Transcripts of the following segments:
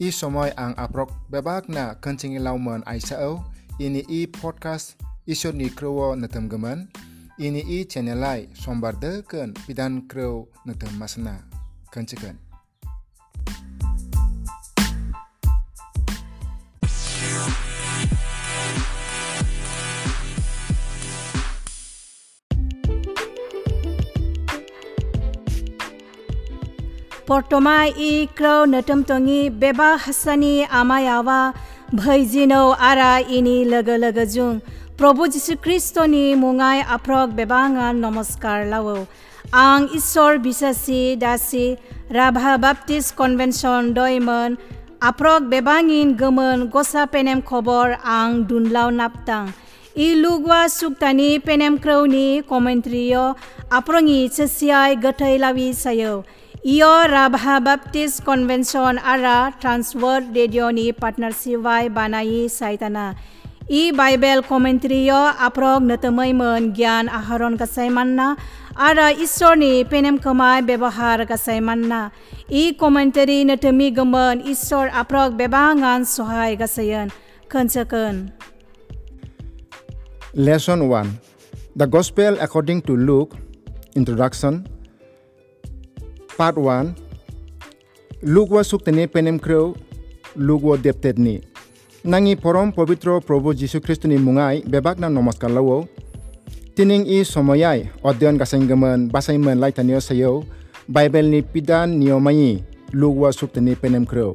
i somoy ang aprok bebak na kancing lauman ay sao ini i podcast iso ni krewo natam gaman ini i channel ay sombar kan bidan krew natam masna. Portomai इ krau natam tongi beba hasani amayawa bhaijinau ara ini laga laga jung. प्रभु जिसु ख्रिस्टनि मुङाय आप्रक बेबाङा नमस्कार लाओ आं इसोर बिसासि दासी राभा बाप्टिस्ट कन्भेन्सन दयमोन आप्रक बेबाङिन गोमोन गसा पेनेम खबर आं दुनलाव नापतां। इ लुगवा सुक्तानि पेनेम क्रौनि कमेन्ट्रिय आप्रङि सेसियाय गथै लावि सायौ। इभा बप्टिस कन्वेन्सन आर ट्रांसवर्ल्ड रेडियो पार्टनारशिप बै बनाई सैताना इ बाइबल कमेन्ट्री आप्रग नतमैमन ज्ञान आहरण गसाइ मानना और ईश्वर पेनेम खमाय व्यवहार गसाइ मानना इ कमेन्ट्री नतमी गमन ईश्वर आप्रग बेबांगान सहाय गसायन खनसकन lesson one the gospel according to Luke introduction Part 1 Lugwa suktene penem kreu lugwa deptet ni. Nangi porom pavitro Prabhu Jisu Kristo ni mungai bebak na namaskar lawo Tining i somoyai odyon kasenggaman basaiman lai tanyo sayo Bible ni pidan niyomayi lugwa suktene penem kreu.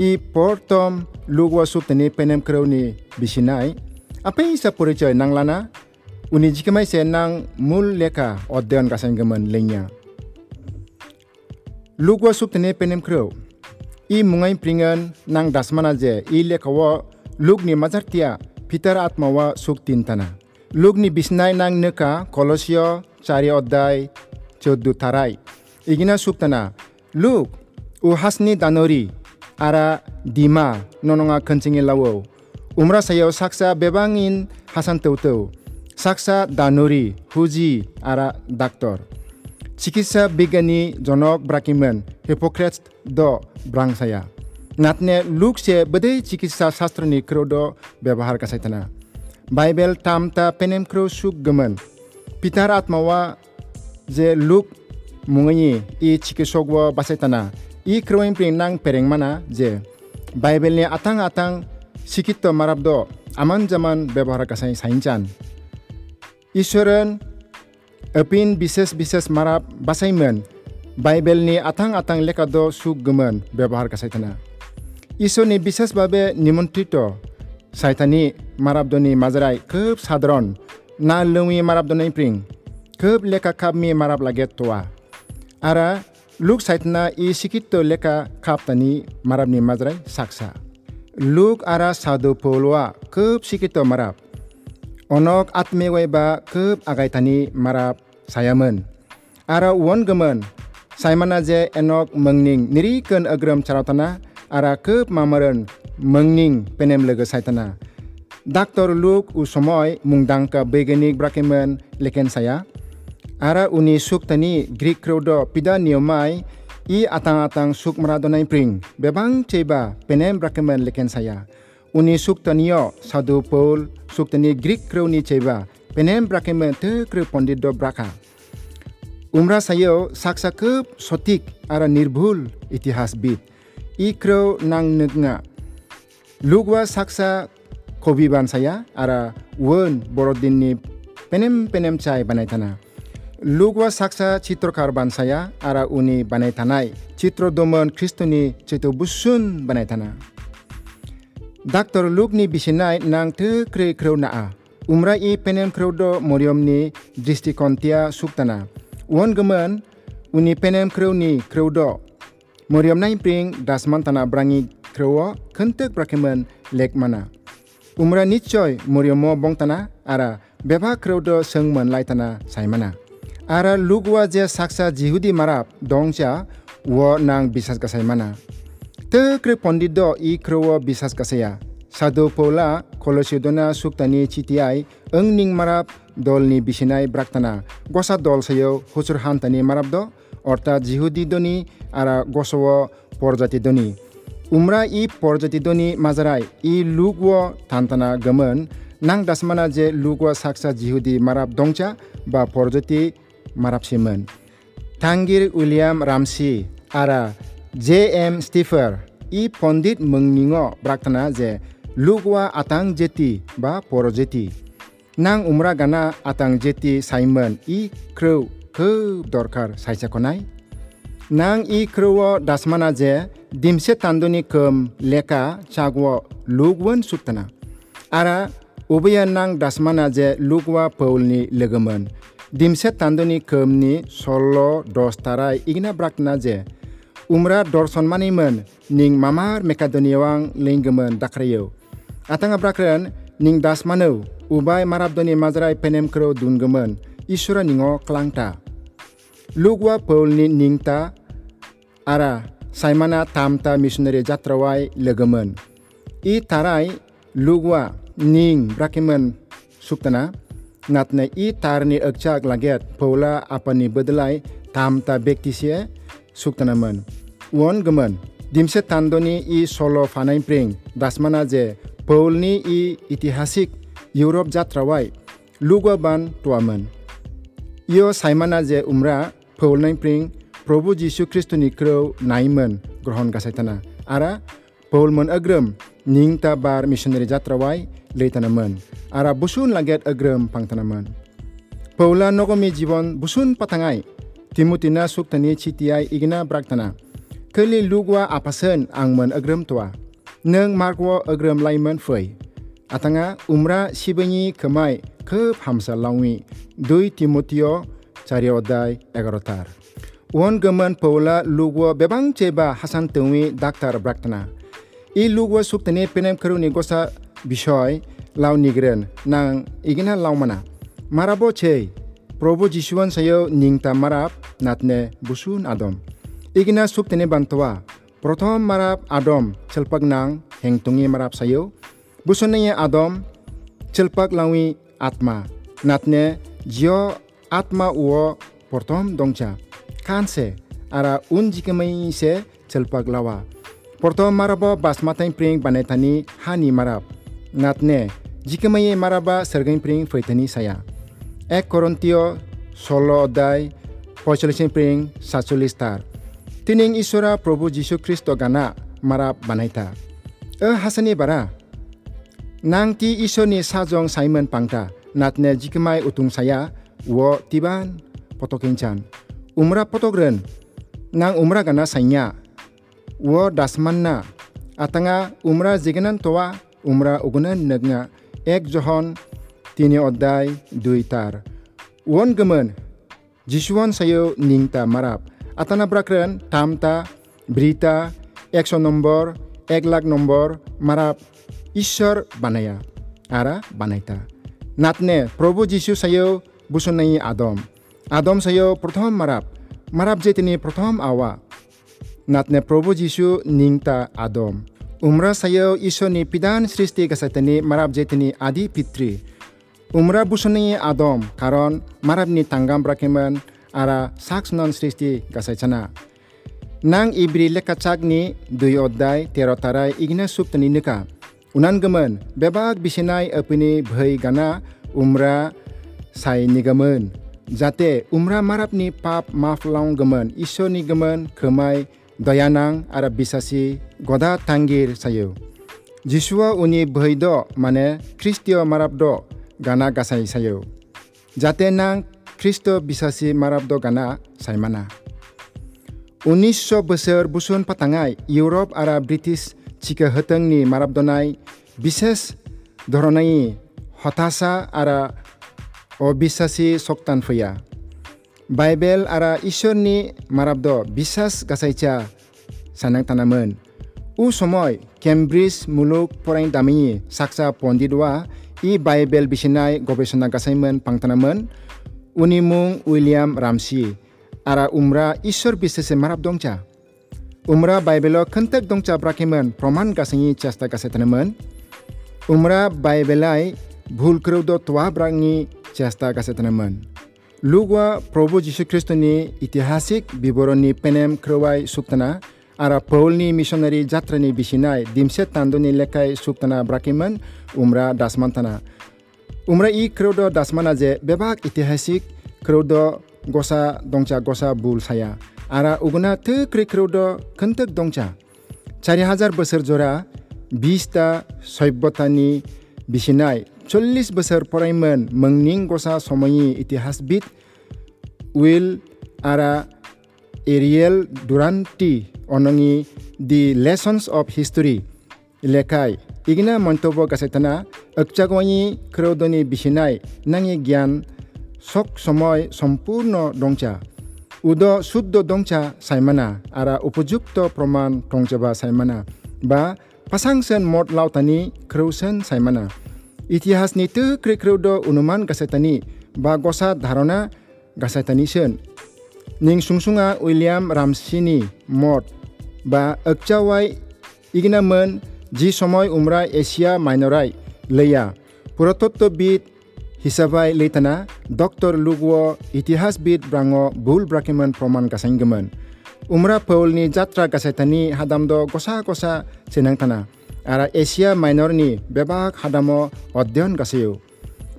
I portom lugwa suktene penem kreu ni bisinai. Apa isa purichoy nang lugwa suptene penem kreu i mungai pringan nang dasmana je i lekawo lugni mazartia pitar atmawa suktin tana. Lugni bisnai nang neka kolosio chari oddai choddu tarai. Igina suktana lug u hasni danori ara dima nononga kencingin lawo. Umra sayo saksa bebangin hasan tau saksa danori huji ara doktor sikisa bigani jonok brakiman hippocrates do brangsaya. Natne Luke bade sikisa shastra ni krodo byabahar ka saitana bible tamta penem kro suk gaman pitar atmawa je Luke mungani i chikisog wa basaitana. E kroim pri nang pereng mana je. Bible ne atang atang sikito marabdo aman jaman byabahar ka sai sainchan isoren Epin bises bises marap basaimen. Bible ni atang atang lekado sugemen bebahar kasaitana. Iso ni bises babe nimontrito. Saitani marabdoni mazarai kub sadron. Na lumi marabdoni pring. Kub leka kabmi marab laget toa. Ara luk saitana i sikito leka kaptani marabni mazarai saksa. Luk ara sado poloa kub sikito marab onok atmewai ba kep agai tani marap sayaman. Ara won gemen saimana je enok mengning niri ken agram charatana ara kep mamaren mengning penem lega saitana. Dr. Luke u somoy mungdangka begenik brakemen leken saya. Ara uni suk tani Greek krodo pida niomai i atang-atang suk maradonai pring bebang ceba penem brakemen leken saya. Uni suk tanio sadu Paul suk tani Greek kroni ceba penem brakeme te kre pondit do braka. Umra sayo saksa ke sotik ara nirbhul itihas bit. Ikro nang negna. Lugwa saksa kobiban saya ara won borodin ni penem penem chai banai tana. Lugwa saksa citrokar ban saya ara uni banai tanai. Citro domon kristoni cito busun banai tana. Dr. Luke ni bisinai nang te kre kreu naa umra i penem kreudo moriom ni dristikon suktana. Uan gemen uni penem kreu ni kreudo. Moriom nai pring dasman tana brangi kreuo kentek brakemen lek mana. Umra nichoy moriomo bong tana ara beba kreudo sengman lai tana saimana. Ara lugwa je saksa jihudi marap dongcha wo nang bisas kasai mana. tekre pondido i krowo bisas kaseya sadu pola kolosidona suktani chitiai engning marap dolni bisinai braktana gosa dol sayo husur hantani marap do orta jihudi doni ara gosowo porjati doni umra i porjati doni mazarai i lugwo tantana gaman nang dasmana je lugwa saksa jihudi marap dongcha ba porjati marap simen tangir william ramsi ara J M Stifler ই পণ্ডিত মংনিঙ প্ৰাৰ্থনা যে লুকৱা আটাং জেতি বা পৰজেতি নাং উমৰা গানা আটাং জেতি চাইমন ই ক্ৰৌ খুব দৰকাৰ চাইচাকনাই নাং ই ক্ৰৌ দাসমানা জে দিমছে তান্দনি কম লেকা চাগৱ লুকৱন সুপ্তনা আৰু উবৈয়া নাং দাসমানা জে লুকৱা পৌলনি লগমন দিমছে তান্দনি কমনি ষোল্ল দহ তাৰাই ইগনা ব্ৰাকনা জে umra dorson maniman ning mamar mekadoniawang linggaman dakrayo atanga brakran ning dasmano ubai marabdoni mazrai penem kro dungaman isura ningo klangta lugwa paulni ningta ara saimana tamta missionary jatrawai legaman i tarai lugwa ning brakiman suktana natna i tarni akchak laget paula apani bedalai tamta bektisia suktanaman won gaman dimse tandoni i solo fanai pring. Dasmana je paulni i itisik Europe jatrawai. Lugwa ban tuaman. Iyo saimana je umra pring Probu Jisu Kristo ni krau naiman grohon kasaitana. Ara Paul mon agram ning ta bar missionary jatrawai leitanaman. Ara busun laget agram pangtanaman. Paula nogomi timutina suktani chitiai igna braktana keli lugwa apasen angmen agrem tua. Neng markwa agrem layman fei atanga umra sibeni kemai ke hamsa lawi dui timotio chariodai agarotar. won gemen paula lugwa bebang ceba hasan tengwi daktar braktana i lugwa suktani penem keruni gosa bishoy law nigren nang igna lawmana marabo cei, probo jisuan sayo ningta marap natne busun adom. Igina suktani bantwa prothom marap adom chelpak nang hengtungi marap sayo. Busunaya adom chelpak lawi atma. Natne jio atma uo prothom dongcha. Kanse ara un jikamai se chelpak lawa. Porto marabo basmatai pring banetani hani marap. Natne jikamai maraba sergain pring faitani saya ek korontio solo odai পঁয়চল্লিশ প্রিং সাতচল্লিশ তার তিনিং ঈশ্বরা প্রভু যীশু খ্রিস্ট গানা মারা বানাইতা ও হাসানি বারা নাং তি ঈশ্বরনি সাজং সাইমন পাংটা নাতনে জিকমাই উতুং সায়া ও তিবান পতকিনচান umra potogren nang umra gana sanya wo dasmanna atanga umra jiganan towa umra ugunan nagna ek johon tini oddai dui tar won gemen jisuan sayo ningta marap atana brakren tamta berita ekso nomor ek lak nomor marap ঈশ্বর বানায়া আরা বানাইতা নাতনে প্রভু যিশু সায়ো বুসনাই আদম আদম সায়ো প্রথম মারাপ মারাপ যে তিনি প্রথম আওয়া নাতনে প্রভু যিশু নিংতা আদম উমরা সায়ো ঈশ্বরনি পিদান সৃষ্টি গাছাইতানি মারাপ যে তিনি আদি Umra busuni adom karon marabni tanggam brakiman ara saks non srishti gasaichana. Nang ibri lekachakni dui oddai terotarai igna suptani nika. gemen bebak bisinai apini bhai gana umrah sai nigaman. Jate umrah marabni pap maaf laung gaman iso gemen kemai doyanang ara bisasi goda tanggir sayu. Jisua uni bhai do mane kristio marab do gana gasai sayo. Jate nang Kristo bisasi marabdo gana saimana. Unisso besar busun patangai Europe ara British chika heteng ni marabdonai bises doronai hotasa ara obisasi soktan fuya. Bible ara isorni marabdo bisas gasaicha sanang tanaman. U somoy Cambridge muluk porang damini saksa pondidwa इ Bible बिसिनाय गबेषणा गासैमोन पांतानामोन उनि मुं उइलियाम रामसि आरा उम्रा ईश्वर बिसेसे माराब दंचा उमरा बाइबेल खंतक दंचा ब्राकेमोन प्रमान गासैनि चेष्टा गासैतनमोन उमरा बाइबेलाय भूल क्रोद त्वा ब्रांगनि चेष्टा गासैतनमोन लुगवा प्रभु जीशु ख्रीष्टनि इतिहासिक बिबरनि पेनेम क्रोवाय सुक्तना आरा पौलनि मिशनारी जात्रानि बिसिनाय दिमसे तान्दनि लेखाय सुक्तना ब्राकेमोन brakiman umra dasmantana umra i krodo dasmana je bebak iতিহাসিক krodo gosa dongcha gosa bul saya ara uguna te kre krodo kentek dongcha চারি হাজার বছর জোড়া বিশটা সভ্যতানি বিছিনাই চল্লিশ বছর পরাইমন মংনিং গসা সময়ি ইতিহাসবিদ উইল আরা এরিয়েল ডুরান্টি অনঙি দি লেসন্স অফ হিস্টোরি লেখাই ইগনা মন্তব্য গাছাইতানা অকচাগনি ক্রৌদনি বিছিনাই নাঙি জ্ঞান সক সময় সম্পূর্ণ দংচা উদ শুদ্ধ দংচা সাইমানা আরা উপযুক্ত প্রমাণ টংচাবা সাইমানা বা pasangsen mod lautani kreusen saimana ইতিহাস ni tu kre kreudo unuman gasetani ba gosa dharona gasetani sen ning sungsunga william ramsini mod বা একচাওয়াই ইগনামন যি সময় উমরা এশিয়া মাইনরাই লেয়া। পুরাতত্ববিদ হিসাবাই লেতানা ডক্টর লুগুয় ইতিহাসবিদ ব্রাঙ ভুল ব্রাকিমন প্রমাণ গাছাইগমন উমরা পৌলনি যাত্রা গাছাইতানি হাদামদ গসা গসা চেনাংতানা। আর এশিয়া মাইনরনি বেবাক হাদাম অধ্যয়ন গাছেও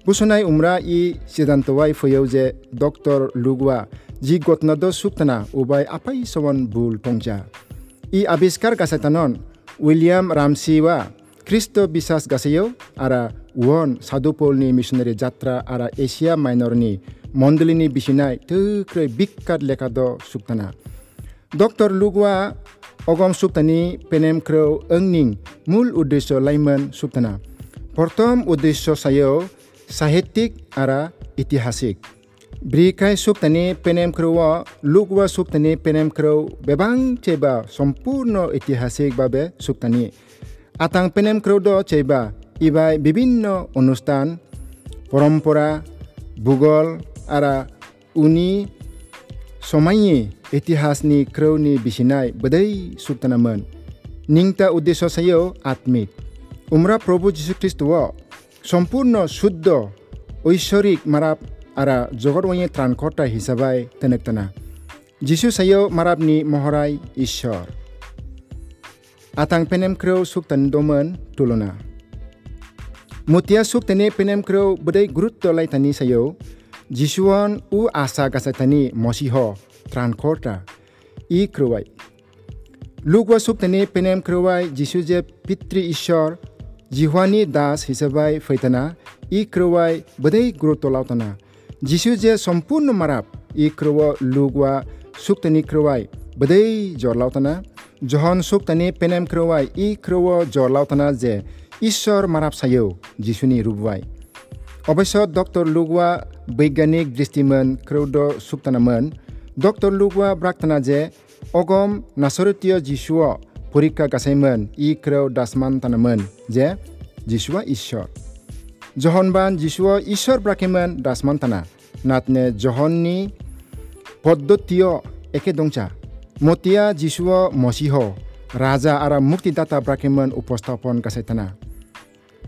বুসনাই উমরা ই সিদ্ধান্তওয়াই ফৈয়েও যে ডক্টর লুগুয়া যি গতনদ সুক্তানা উবাই আপাই সমান ভুল টংজা ই আবিষ্কার গাছাইতানন William Ramsiwa Kristo bisas gaseyo ara won sadupol ni missionary jatra ara Asia Minor ni mondlini bisinai tukre bikkat lekado suktana. Dr. Lugwa ogom suktani penem kro engning mul udeso layman suktana. portom udeso sayo sahetik ara itihasik. Berikai sup tani penem krewa lukwa sup tani penem krew bebang cheba সম্পূর্ণ ঐতিহাসিক ভাবে সুপ তানি আতাং পেনেম ক্রৌদ চেবা ইবাই বিভিন্ন অনুষ্ঠান পরম্পরা ভূগোল আরা উনি সময়নি ইতিহাসনি ক্রৌনি বিসিনাই বদৈ সুপ্তানামন নিংতা উদ্দেশ্য সায়ও আত্মিক উমরা প্রভু যীশুখ্রিস্টও সম্পূর্ণ শুদ্ধ ঐশ্বরিক মারাপ ara jogot wangi tran kota hisabai tenek tena. Jisu sayo marabni mohorai isyor. Atang penem kreo suk tulona. Mutia suk tene penem kreo bedai gurut tolai tani sayo. Jisuan u asa gasa tani mosiho tran kota i kruwai. Lugwa suk tene penem kruwai jisu pitri isyor jihwani das hisabai faitana i kruwai bedai gurut tolau tanah. যীশু যে সম্পূৰ্ণ মাৰাপ ই ক্ৰৱ লুগুৱা চুক্তানি ক্ৰৱাই বদেই জৰলাওতনা জহন চুক্তানি পেনেম ক্ৰৱাই ই ক্ৰৱ জৰলাওতনা যে ঈশ্বৰ মাৰাপ চায়েও যিশুনি ৰুবুৱাই অৱশ্যে ডক্টৰ লুগুৱা বৈজ্ঞানিক দৃষ্টিমন ক্ৰৌদ্ৰ চুক্তানামন ডক্টৰ লুগুৱা ব্ৰাক্তনা যে অগম নাচৰতীয় যীশু পৰীক্ষা গাছাইমন ই ক্ৰ দাসমান তানামন যে যীশুৱা ঈশ্বৰ জহনবান যিশুয় ঈশ্বর ব্রাকিমন দাসমান তানা নাতনে জহননি পদ্ধতিয় একে দংচা মতিয়া যিশুয় মসিহ রাজা আর মুক্তিদাতা ব্রাকিমন উপস্থাপন গাছাইতানা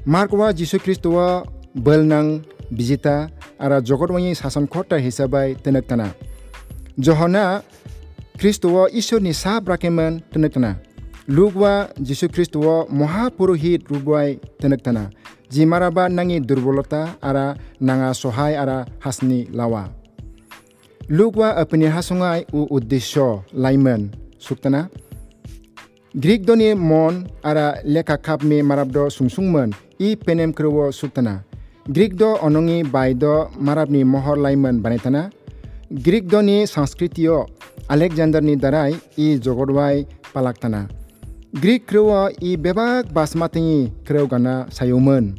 মার্কওয়া যিশু খ্রিস্টওয়া belnang bijita ara jogotwangi শাসন kota hisabai tenektana johana kristowo ishorni sa brakeman tenektana lugwa jisu kristowo মহাপুরোহিত রূপবাই tenektana জিমারাবা নাঙি দুর্বলতা আরা নাঙা সহায় আরা হাসনি লাওয়া লুকওয়া আপনি হাসঙ্গাই উ উদ্দেশ্য লাইমন সুক্তনা গ্রিক দনি মন আরা লেখা খাপমি মারাবদ সুংসুংমন ই পেনেম ক্রুও সুক্তনা গ্রিক দ অনঙি বাইদ মারাবনি মহর লাইমন বানাইতানা গ্রিক দনি সংস্কৃতিও আলেকজান্ডারনি দ্বারাই ই Greek kreo i bebak basmati ni kreo gana sayumun.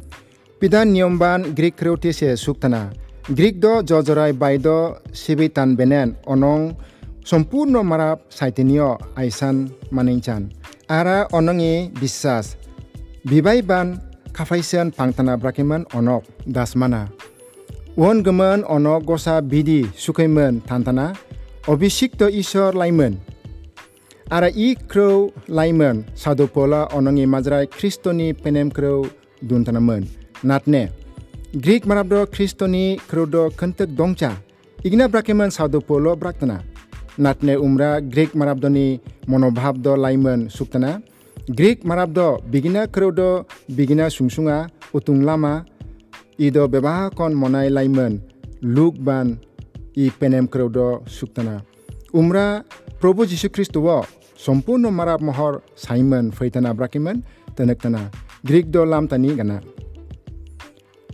Pida niomban Greek kreo ti se suktana. Greek do jajarai bai do sibitan benen onong sompurno marap saitinio aisan maninchan. Ara onongi bisas. Bibai ban kafaisen pangtana brakiman onok dasmana. Uon gemen onok gosa bidi sukaimen tantana. Obisik to isor laimen isor laiman. Ara i crow laiman sadopola onongi mazrai kristoni penem crow duntanaman. Natne. Greek marabdo kristoni crowdo kentek dongcha. Igna brakiman sadopolo braktana. natne umra Greek marabdoni monobhabdo laiman suktana Greek marabdo bigina krodo bigina sungsunga utung lama ido bebaha kon monai laiman luk ban i penem krodo suktana umra Probu Jisu Kristo wo সম্পূর্ণ মারাব মহর সাইমন ফৈতানা ব্রাকিমন তনকতানা গ্রিক দ লাম তানি গানা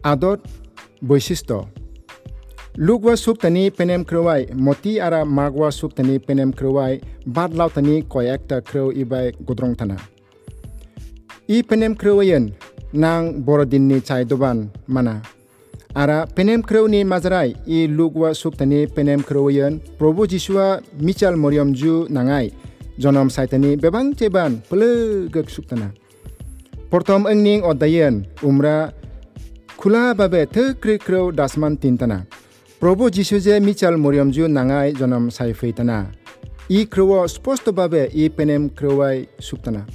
আদত বৈশিষ্ট্য লুকওয়া সুক তানি পেনেম ক্রোয়াই মতি আরা মাগওয়া সুক তানি পেনেম ক্রোয়াই বাদ লাও তানি কয়েকটা ক্রো ইবাই গুদ্রং তানা ই পেনেম ক্রোয়াইন nang borodin ni chai doban mana Ara penem kreu ni mazrai i lugwa suktani penem kreu yen Prabhu Jisua michal moriam ju nangai jonom saitani bebang teban pelegak suktana. Portom engning odayen umra khula babe thekri kreu dasman tintana. Prabhu Jisu je michal moriam ju nangai jonom saifeitana. I kreu spostobave i penem kreuai suktana.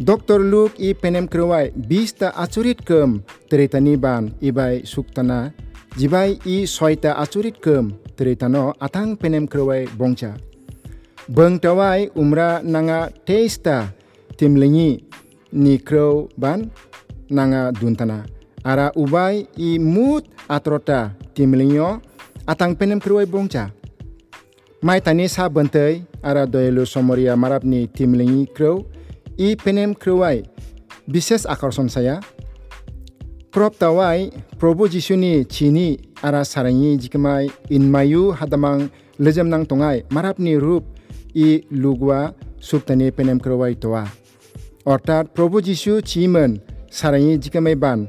Dr. Luke i penem krewai bista acurit kem teritani ban ibai suktana jibai i soita acurit kem teritano atang penem krewai bongcha. Beng tawai umra nanga teista timlingi ni krew ban nanga duntana. Ara ubai i mut atrota timlengio atang penem krewai bongcha. Mai tani sa ara doelu somoria marapni timlingi krow. I penem Kruwai, Bises Akarson Saya, prop Tawai, Probo Jisuni, Chini, Ara Sarangi jikemai In Mayu Hadamang, Lejam Nang Tongai, Marapni Rup, I Lugwa, Suptani Penem Kruwai Toa, Ortar Probo Jisu Chimen, Sarangi jikemai Ban,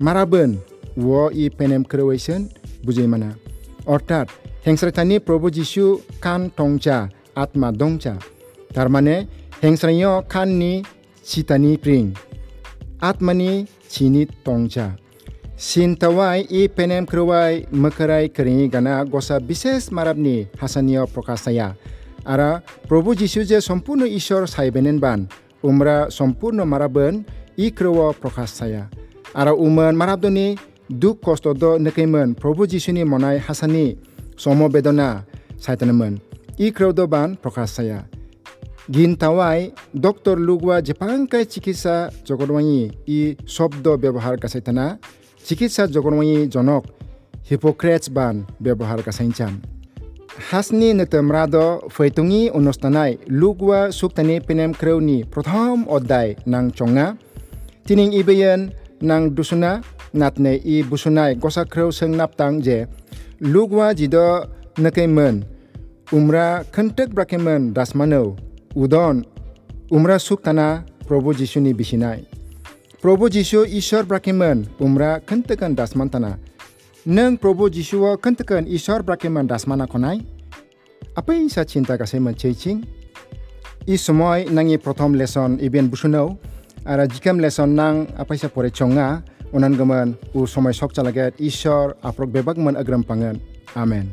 Maraben, Wo I Penem Kruwai Sen, Bujimana, Ortar Hengsretani Probo Jisu Kan Tongcha, Atma Dongcha, Tarmane, Tarmane, 행사는요 칸니 치타니 프링 아트마니 치니 sin Sintawai i penem keruai mekarai kering gana gosa bises marabni hasanio prokasaya. Ara Prabhu Jisu je sampurna ishor saibenen ban. Umra sampurna maraben i kruwa prokasaya. Ara umen marabdoni duk kostodo nekaimen Prabhu Jisu ni monai hasani somo bedona saitanemen. I keruwa ban prokasaya. Gintawai, Dr. Lugwa Jepang kai cikisa jokorwangi i sobdo bebohar kasaitana, joko jokorwangi jonok, hipokrets ban bebohar kasaitan. Hasni netem rado feitungi unostanai, Lugwa suktani penem kreuni prothom odai nang chonga, tining ibeyen nang dusuna, natne i busunai gosa kreu seng naptang je, Lugwa jido nakemen. umra kentek brakemen dasmanau khentek brakemen dasmano udon umra suktana প্রভু যিশুনি বিছিনাই প্রভু যিশু ঈশ্বর ব্রাকেমন উমরা খন্তেকান দাসমantana Neng Probo Jisua kentekan isor brakeman dasmana konai? Apa yang saya cinta kasih mencicing? I semuai nangi protom lesson iben busunau. Ara jikam lesson nang apa isa pore chonga unan gaman u somai sok chalaget isor aprok bebak man agram pangan. Amen.